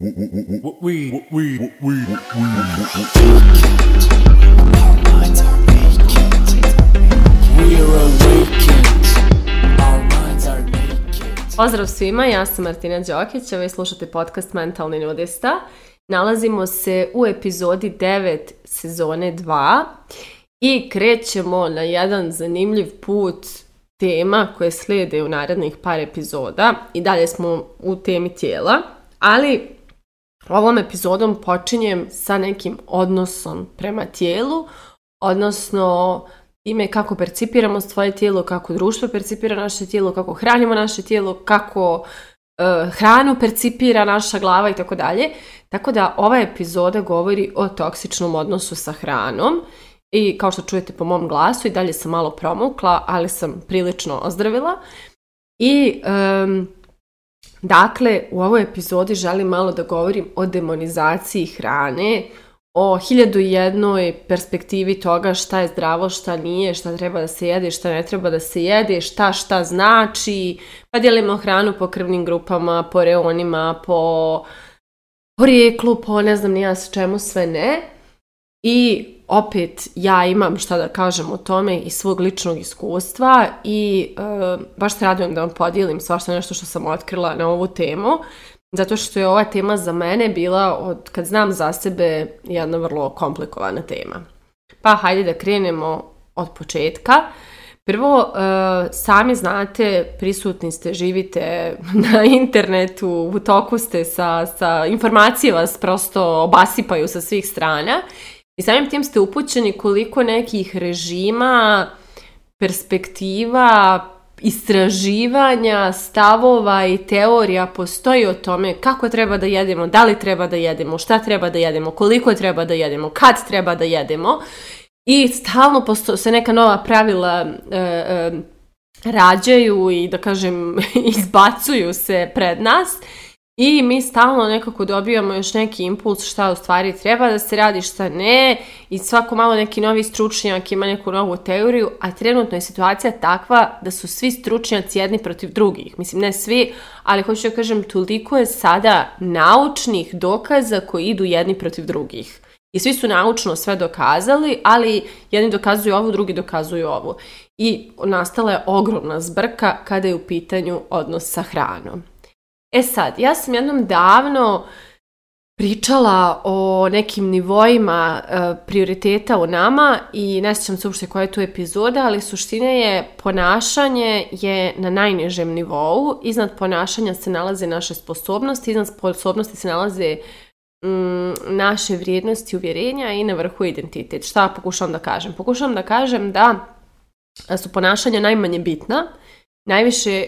Pozdrav svima, ja sam Martina Đokić, a vi slušate podcast Mentalni nudista. Nalazimo se u epizodi 9 sezone 2 i krećemo na jedan zanimljiv put tema koje slijede u narednih par epizoda i dalje smo u temi tijela, ali Ovom epizodom počinjem sa nekim odnosom prema tijelu, odnosno ime kako percipiramo svoje tijelo, kako društvo percipira naše tijelo, kako hranimo naše tijelo, kako e, hranu percipira naša glava i tako dalje. Tako da ova epizoda govori o toksičnom odnosu sa hranom i kao što čujete po mom glasu i dalje sam malo promukla, ali sam prilično ozdravila. I Dakle, u ovoj epizodi želim malo da govorim o demonizaciji hrane, o hiljadu jednoj perspektivi toga šta je zdravo, šta nije, šta treba da se jede, šta ne treba da se jede, šta šta znači, pa dijelimo hranu po krvnim grupama, po reonima, po porijeklu, po ne znam nija s čemu sve ne. I opet ja imam šta da kažem o tome iz svog ličnog iskustva i e, baš se radujem da vam podijelim svašta nešto što sam otkrila na ovu temu, zato što je ova tema za mene bila od kad znam za sebe jedna vrlo komplikovana tema. Pa hajde da krenemo od početka. Prvo, e, sami znate, prisutni ste, živite na internetu, u toku ste sa, sa informacije vas prosto obasipaju sa svih strana i samim tim ste upućeni koliko nekih režima, perspektiva, istraživanja, stavova i teorija postoji o tome kako treba da jedemo, da li treba da jedemo, šta treba da jedemo, koliko treba da jedemo, kad treba da jedemo. I stalno se neka nova pravila e, e, rađaju i da kažem izbacuju se pred nas i mi stalno nekako dobijamo još neki impuls šta u stvari treba da se radi, šta ne i svako malo neki novi stručnjak ima neku novu teoriju, a trenutno je situacija takva da su svi stručnjaci jedni protiv drugih. Mislim, ne svi, ali hoću da kažem, toliko je sada naučnih dokaza koji idu jedni protiv drugih. I svi su naučno sve dokazali, ali jedni dokazuju ovo, drugi dokazuju ovo. I nastala je ogromna zbrka kada je u pitanju odnos sa hranom. E sad, ja sam jednom davno pričala o nekim nivoima e, prioriteta u nama i ne sjećam se uopšte koja je tu epizoda, ali suština je ponašanje je na najnižem nivou. Iznad ponašanja se nalaze naše sposobnosti, iznad sposobnosti se nalaze mm, naše vrijednosti, uvjerenja i na vrhu identitet. Šta pokušavam da kažem? Pokušavam da kažem da su ponašanja najmanje bitna, najviše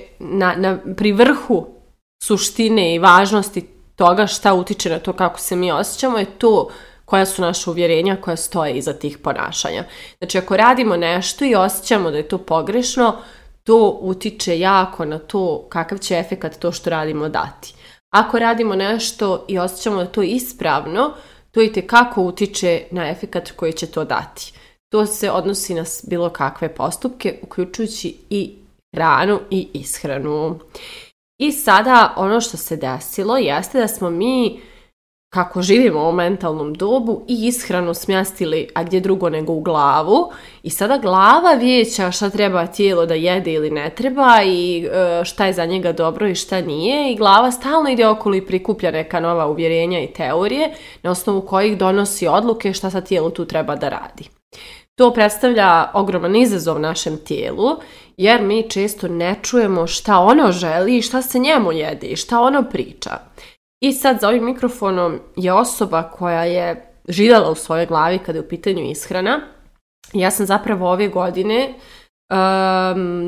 pri vrhu suštine i važnosti toga šta utiče na to kako se mi osjećamo je to koja su naša uvjerenja koja stoje iza tih ponašanja. Znači ako radimo nešto i osjećamo da je to pogrešno, to utiče jako na to kakav će efekat to što radimo dati. Ako radimo nešto i osjećamo da je to ispravno, to i kako utiče na efekat koji će to dati. To se odnosi na bilo kakve postupke, uključujući i hranu i ishranu. I sada ono što se desilo jeste da smo mi, kako živimo u mentalnom dobu, i ishranu smjestili a gdje drugo nego u glavu. I sada glava vijeća šta treba tijelo da jede ili ne treba i e, šta je za njega dobro i šta nije. I glava stalno ide okolo i prikuplja neka nova uvjerenja i teorije na osnovu kojih donosi odluke šta sa tijelu tu treba da radi. To predstavlja ogroman izazov našem tijelu jer mi često ne čujemo šta ono želi i šta se njemu jedi i šta ono priča. I sad za ovim mikrofonom je osoba koja je živjela u svojoj glavi kada je u pitanju ishrana. Ja sam zapravo ove godine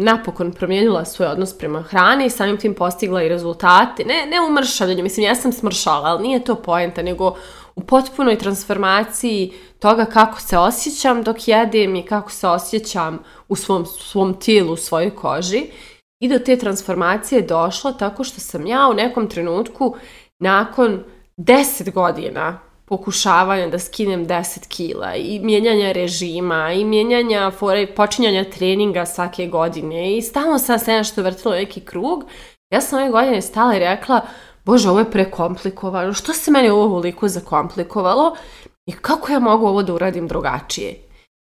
napokon promijenila svoj odnos prema hrani i samim tim postigla i rezultate. Ne, ne umršavljanje, mislim ja sam smršala, ali nije to poenta, nego u potpunoj transformaciji toga kako se osjećam dok jedem i kako se osjećam u svom, svom tijelu, u svojoj koži. I do te transformacije je došlo tako što sam ja u nekom trenutku nakon deset godina pokušavanja da skinem 10 kila i mijenjanja režima i mijenjanja počinjanja treninga svake godine i stalno sam se nešto vrtila u neki krug. Ja sam ove godine stala i rekla, bože, ovo je prekomplikovano, što se meni ovo ovoliko zakomplikovalo i kako ja mogu ovo da uradim drugačije?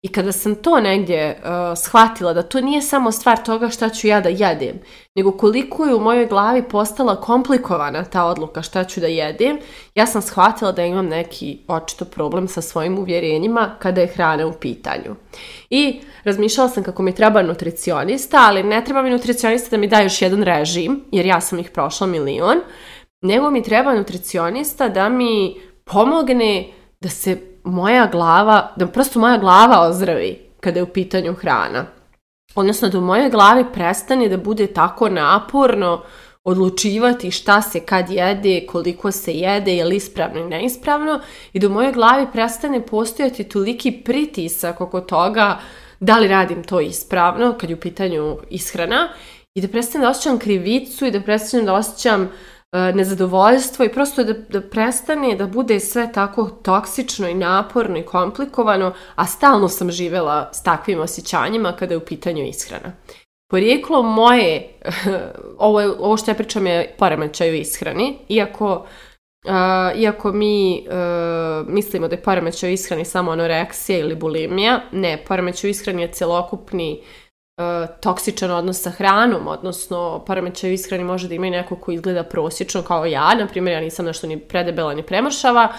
I kada sam to negdje uh, shvatila, da to nije samo stvar toga šta ću ja da jedem, nego koliko je u mojoj glavi postala komplikovana ta odluka šta ću da jedem, ja sam shvatila da imam neki očito problem sa svojim uvjerenjima kada je hrana u pitanju. I razmišljala sam kako mi treba nutricionista, ali ne treba mi nutricionista da mi da još jedan režim, jer ja sam ih prošla milion, nego mi treba nutricionista da mi pomogne da se moja glava, da prosto moja glava ozdravi kada je u pitanju hrana. Odnosno da u mojoj glavi prestane da bude tako naporno odlučivati šta se kad jede, koliko se jede, je li ispravno ili neispravno i da u mojoj glavi prestane postojati toliki pritisak oko toga da li radim to ispravno kad je u pitanju ishrana i da prestane da osjećam krivicu i da prestane da osjećam E, nezadovoljstvo i prosto da, da prestane da bude sve tako toksično i naporno i komplikovano, a stalno sam živela s takvim osjećanjima kada je u pitanju ishrana. Porijeklo moje, ovo, ovo što ja pričam je poremećaj u ishrani, iako, e, iako mi e, mislimo da je poremećaj u ishrani samo anoreksija ili bulimija, ne, poremećaj u ishrani je celokupni E, toksičan odnos sa hranom, odnosno poremećaj u ishrani može da ima i neko ko izgleda prosječno kao ja, na primjer ja nisam nešto ni predebela ni premršava,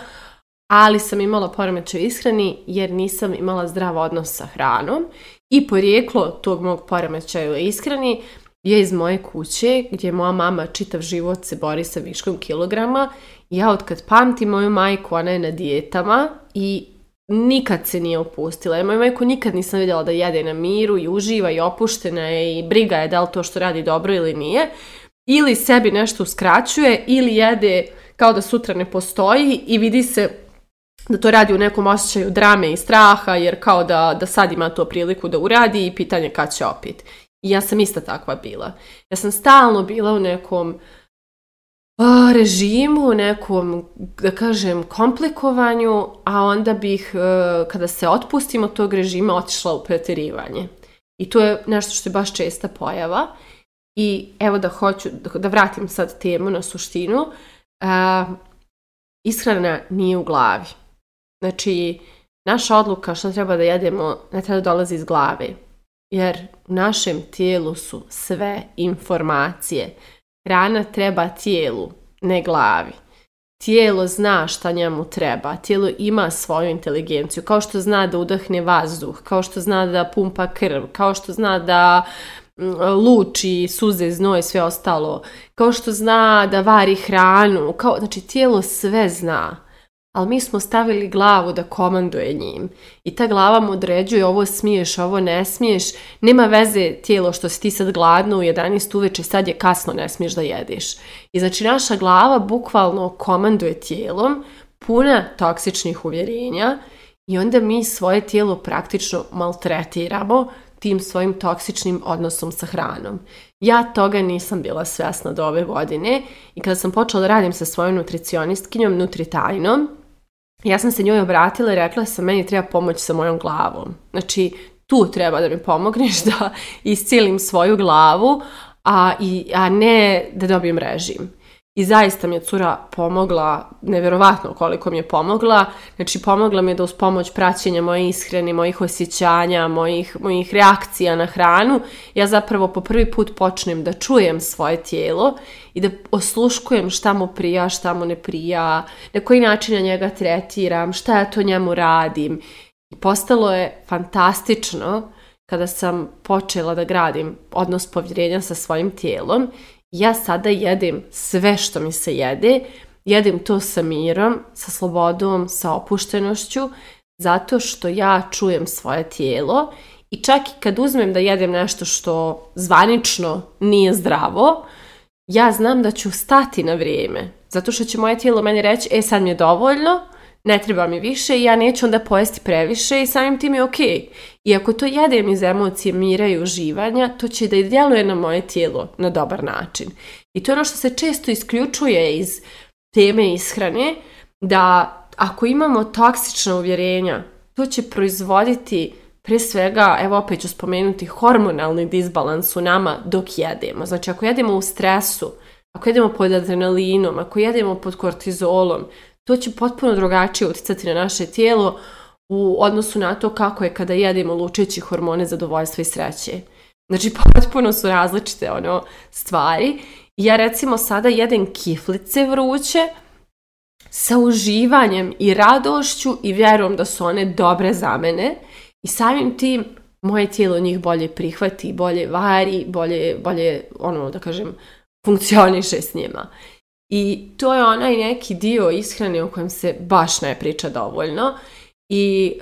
ali sam imala poremećaj ishrani jer nisam imala zdrav odnos sa hranom i porijeklo tog mog poremećaja u ishrani je iz moje kuće gdje moja mama čitav život se bori sa viškom kilograma. Ja od kad pamtim moju majku, ona je na dijetama i nikad se nije opustila. moju majku nikad nisam vidjela da jede na miru i uživa i opuštena je i briga je da li to što radi dobro ili nije. Ili sebi nešto uskraćuje ili jede kao da sutra ne postoji i vidi se da to radi u nekom osjećaju drame i straha jer kao da, da sad ima to priliku da uradi i pitanje kad će opet. I ja sam ista takva bila. Ja sam stalno bila u nekom režimu, nekom, da kažem, komplikovanju, a onda bih, e, kada se otpustim od tog režima, otišla u pretjerivanje. I to je nešto što je baš česta pojava. I evo da hoću, da vratim sad temu na suštinu, e, ishrana nije u glavi. Znači, naša odluka što treba da jedemo ne treba dolazi iz glave. Jer u našem tijelu su sve informacije Rana treba tijelu, ne glavi. Tijelo zna šta njemu treba, tijelo ima svoju inteligenciju, kao što zna da udahne vazduh, kao što zna da pumpa krv, kao što zna da mm, luči, suze, znoj, sve ostalo, kao što zna da vari hranu, znači tijelo sve zna ali mi smo stavili glavu da komanduje njim. I ta glava mu određuje ovo smiješ, ovo ne smiješ. Nema veze tijelo što si ti sad gladno u 11 uveče, sad je kasno, ne smiješ da jediš. I znači naša glava bukvalno komanduje tijelom, puna toksičnih uvjerenja i onda mi svoje tijelo praktično maltretiramo tim svojim toksičnim odnosom sa hranom. Ja toga nisam bila svjesna do ove godine i kada sam počela da radim sa svojom nutricionistkinjom nutritajnom, ja sam se njoj obratila i rekla sam, meni treba pomoć sa mojom glavom. Znači, tu treba da mi pomogneš da iscilim svoju glavu, a, i, a ne da dobijem režim i zaista mi je cura pomogla, nevjerovatno koliko mi je pomogla. Znači, pomogla mi je da uz pomoć praćenja moje ishrane, mojih osjećanja, mojih, mojih reakcija na hranu, ja zapravo po prvi put počnem da čujem svoje tijelo i da osluškujem šta mu prija, šta mu ne prija, na koji način ja njega tretiram, šta ja to njemu radim. I postalo je fantastično kada sam počela da gradim odnos povjerenja sa svojim tijelom ja sada jedim sve što mi se jede, Jedim to sa mirom, sa slobodom, sa opuštenošću, zato što ja čujem svoje tijelo i čak i kad uzmem da jedem nešto što zvanično nije zdravo, ja znam da ću stati na vrijeme. Zato što će moje tijelo meni reći, e sad mi je dovoljno, ne treba mi više i ja neću onda pojesti previše i samim tim je ok. I ako to jedem iz emocije mira i uživanja, to će da i djeluje na moje tijelo na dobar način. I to je ono što se često isključuje iz teme ishrane, da ako imamo toksična uvjerenja, to će proizvoditi prije svega, evo opet ću spomenuti, hormonalni disbalans u nama dok jedemo. Znači ako jedemo u stresu, ako jedemo pod adrenalinom, ako jedemo pod kortizolom, to će potpuno drugačije utjecati na naše tijelo u odnosu na to kako je kada jedemo lučeći hormone zadovoljstva i sreće. Znači, potpuno su različite ono, stvari. Ja recimo sada jedem kiflice vruće sa uživanjem i radošću i vjerujem da su one dobre za mene i samim tim moje tijelo njih bolje prihvati, bolje vari, bolje, bolje ono da kažem, funkcioniše s njima. I to je onaj neki dio ishrane o kojem se baš ne priča dovoljno. I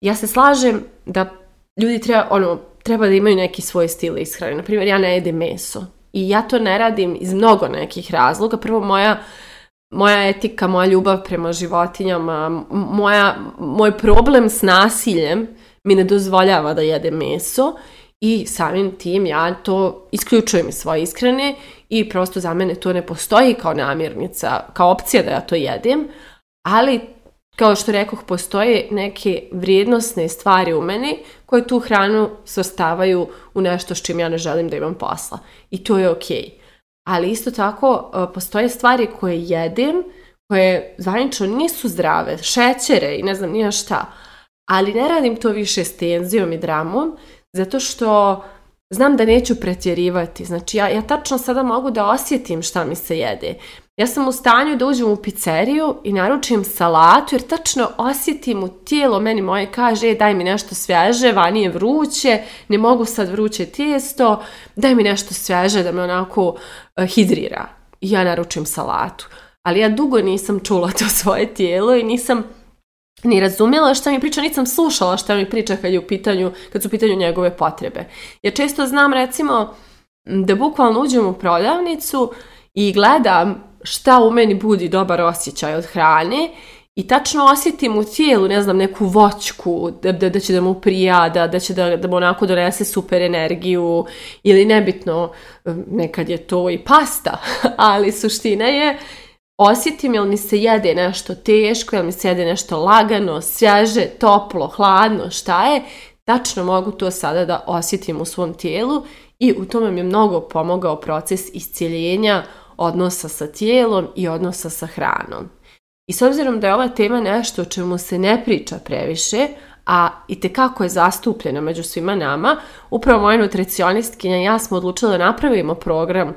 ja se slažem da ljudi treba, ono, treba da imaju neki svoj stil ishrane. Naprimjer, ja ne jedem meso. I ja to ne radim iz mnogo nekih razloga. Prvo, moja moja etika, moja ljubav prema životinjama, moja, moj problem s nasiljem mi ne dozvoljava da jedem meso i samim tim ja to isključujem iz svoje iskrene i prosto za mene to ne postoji kao namirnica, kao opcija da ja to jedem, ali kao što rekoh, postoje neke vrijednosne stvari u meni koje tu hranu svrstavaju u nešto s čim ja ne želim da imam posla. I to je ok. Ali isto tako e, postoje stvari koje jedem, koje zvanično nisu zdrave, šećere i ne znam nija šta, ali ne radim to više s tenzijom i dramom, zato što znam da neću pretjerivati. Znači, ja, ja tačno sada mogu da osjetim šta mi se jede. Ja sam u stanju da uđem u pizzeriju i naručim salatu jer tačno osjetim u tijelo meni moje kaže e, daj mi nešto svježe, vani je vruće, ne mogu sad vruće tijesto, daj mi nešto svježe da me onako e, hidrira. ja naručim salatu. Ali ja dugo nisam čula to svoje tijelo i nisam ni razumjela što mi priča, nisam slušala šta mi priča kad, je u pitanju, kad su u pitanju njegove potrebe. Ja često znam recimo da bukvalno uđem u prodavnicu i gledam šta u meni budi dobar osjećaj od hrane i tačno osjetim u tijelu, ne znam, neku voćku, da, da, će da mu prijada, da, će da, da mu onako donese super energiju ili nebitno, nekad je to i pasta, ali suština je osjetim jel mi se jede nešto teško, jel mi se jede nešto lagano, svježe, toplo, hladno, šta je, tačno mogu to sada da osjetim u svom tijelu i u tome mi je mnogo pomogao proces iscijeljenja odnosa sa tijelom i odnosa sa hranom. I s obzirom da je ova tema nešto o čemu se ne priča previše, a i tekako je zastupljena među svima nama, upravo moja nutricionistkinja i ja smo odlučili da napravimo program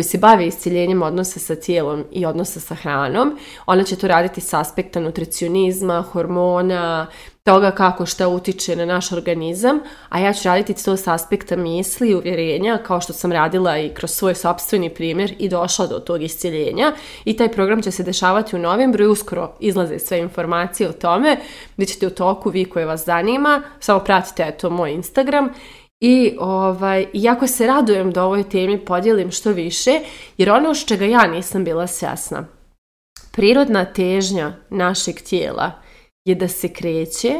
koji se bave isciljenjem odnosa sa tijelom i odnosa sa hranom. Ona će to raditi s aspekta nutricionizma, hormona, toga kako što utiče na naš organizam, a ja ću raditi to s aspekta misli i uvjerenja, kao što sam radila i kroz svoj sobstveni primjer i došla do tog isciljenja. I taj program će se dešavati u novembru i uskoro izlaze sve informacije o tome, gdje ćete u toku vi koje vas zanima, samo pratite to moj Instagram i ovaj, jako se radujem da ovoj temi podijelim što više, jer ono što čega ja nisam bila svjesna. Prirodna težnja našeg tijela je da se kreće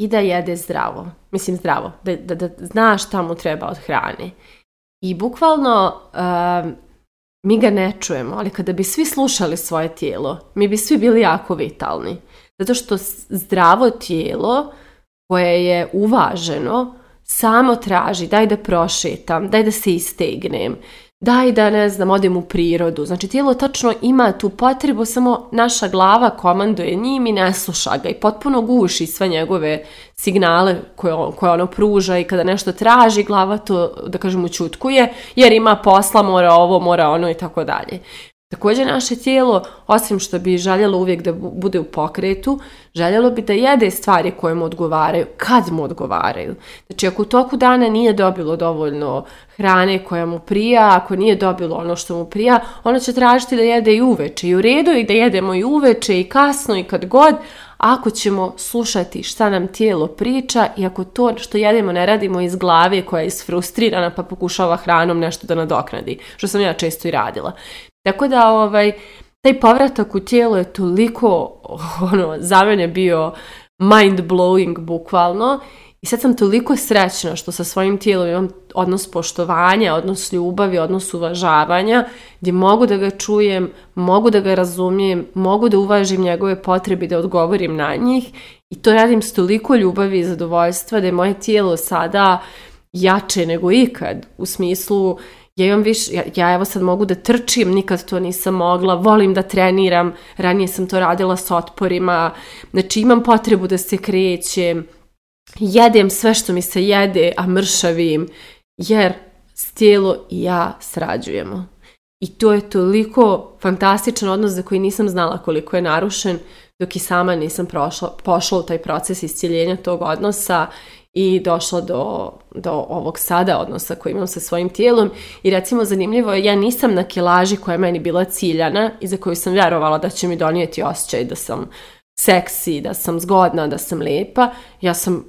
i da jede zdravo. Mislim zdravo, da, da, zna šta mu treba od hrane. I bukvalno mi ga ne čujemo, ali kada bi svi slušali svoje tijelo, mi bi svi bili jako vitalni. Zato što zdravo tijelo koje je uvaženo, samo traži, daj da prošetam, daj da se istegnem, daj da, ne znam, odem u prirodu. Znači, tijelo tačno ima tu potrebu, samo naša glava komanduje njim i ne sluša ga i potpuno guši sve njegove signale koje, on, koje ono pruža i kada nešto traži, glava to, da kažem, učutkuje, jer ima posla, mora ovo, mora ono i tako dalje. Također naše tijelo, osim što bi željelo uvijek da bude u pokretu, željelo bi da jede stvari koje mu odgovaraju, kad mu odgovaraju. Znači ako u toku dana nije dobilo dovoljno hrane koja mu prija, ako nije dobilo ono što mu prija, ono će tražiti da jede i uveče. I u redu i da jedemo i uveče i kasno i kad god, ako ćemo slušati šta nam tijelo priča i ako to što jedemo ne radimo iz glave koja je isfrustrirana pa pokušava hranom nešto da nadoknadi, što sam ja često i radila. Tako da ovaj, taj povratak u tijelo je toliko ono, za mene bio mind blowing bukvalno i sad sam toliko srećna što sa svojim tijelom imam odnos poštovanja, odnos ljubavi, odnos uvažavanja, gdje mogu da ga čujem, mogu da ga razumijem, mogu da uvažim njegove potrebe da odgovorim na njih i to radim s toliko ljubavi i zadovoljstva da je moje tijelo sada jače nego ikad u smislu ja imam više, ja, evo sad mogu da trčim, nikad to nisam mogla, volim da treniram, ranije sam to radila s otporima, znači imam potrebu da se krećem, jedem sve što mi se jede, a mršavim, jer tijelo i ja srađujemo. I to je toliko fantastičan odnos za koji nisam znala koliko je narušen dok i sama nisam prošla, pošla u taj proces iscijeljenja tog odnosa i došla do, do ovog sada odnosa koji imam sa svojim tijelom i recimo zanimljivo je ja nisam na kilaži koja je meni bila ciljana i za koju sam vjerovala da će mi donijeti osjećaj da sam seksi, da sam zgodna, da sam lijepa. Ja sam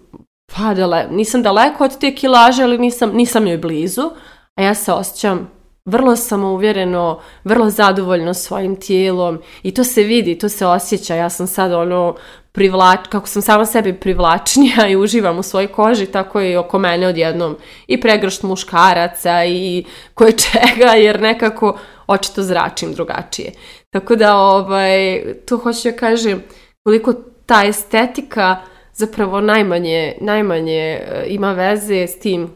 padala, nisam daleko od te kilaže, ali nisam, nisam joj blizu, a ja se osjećam vrlo samouvjereno, vrlo zadovoljno svojim tijelom i to se vidi, to se osjeća. Ja sam sad ono privlač, kako sam sama sebi privlačnija i uživam u svojoj koži, tako i oko mene odjednom i pregršt muškaraca i koje čega, jer nekako očito zračim drugačije. Tako da, ovaj, tu hoću da kažem koliko ta estetika zapravo najmanje, najmanje e, ima veze s tim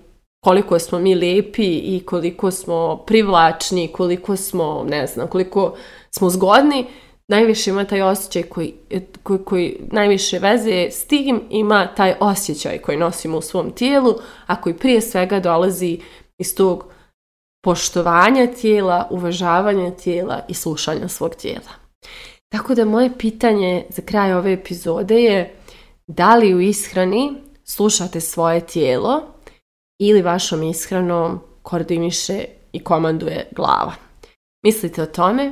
koliko smo mi lijepi i koliko smo privlačni, koliko smo, ne znam, koliko smo zgodni, najviše ima taj osjećaj koji, e, koji, koji najviše veze s tim ima taj osjećaj koji nosimo u svom tijelu, a koji prije svega dolazi iz tog poštovanja tijela, uvažavanja tijela i slušanja svog tijela. Tako da moje pitanje za kraj ove epizode je da li u ishrani slušate svoje tijelo ili vašom ishranom koordiniše i komanduje glava. Mislite o tome,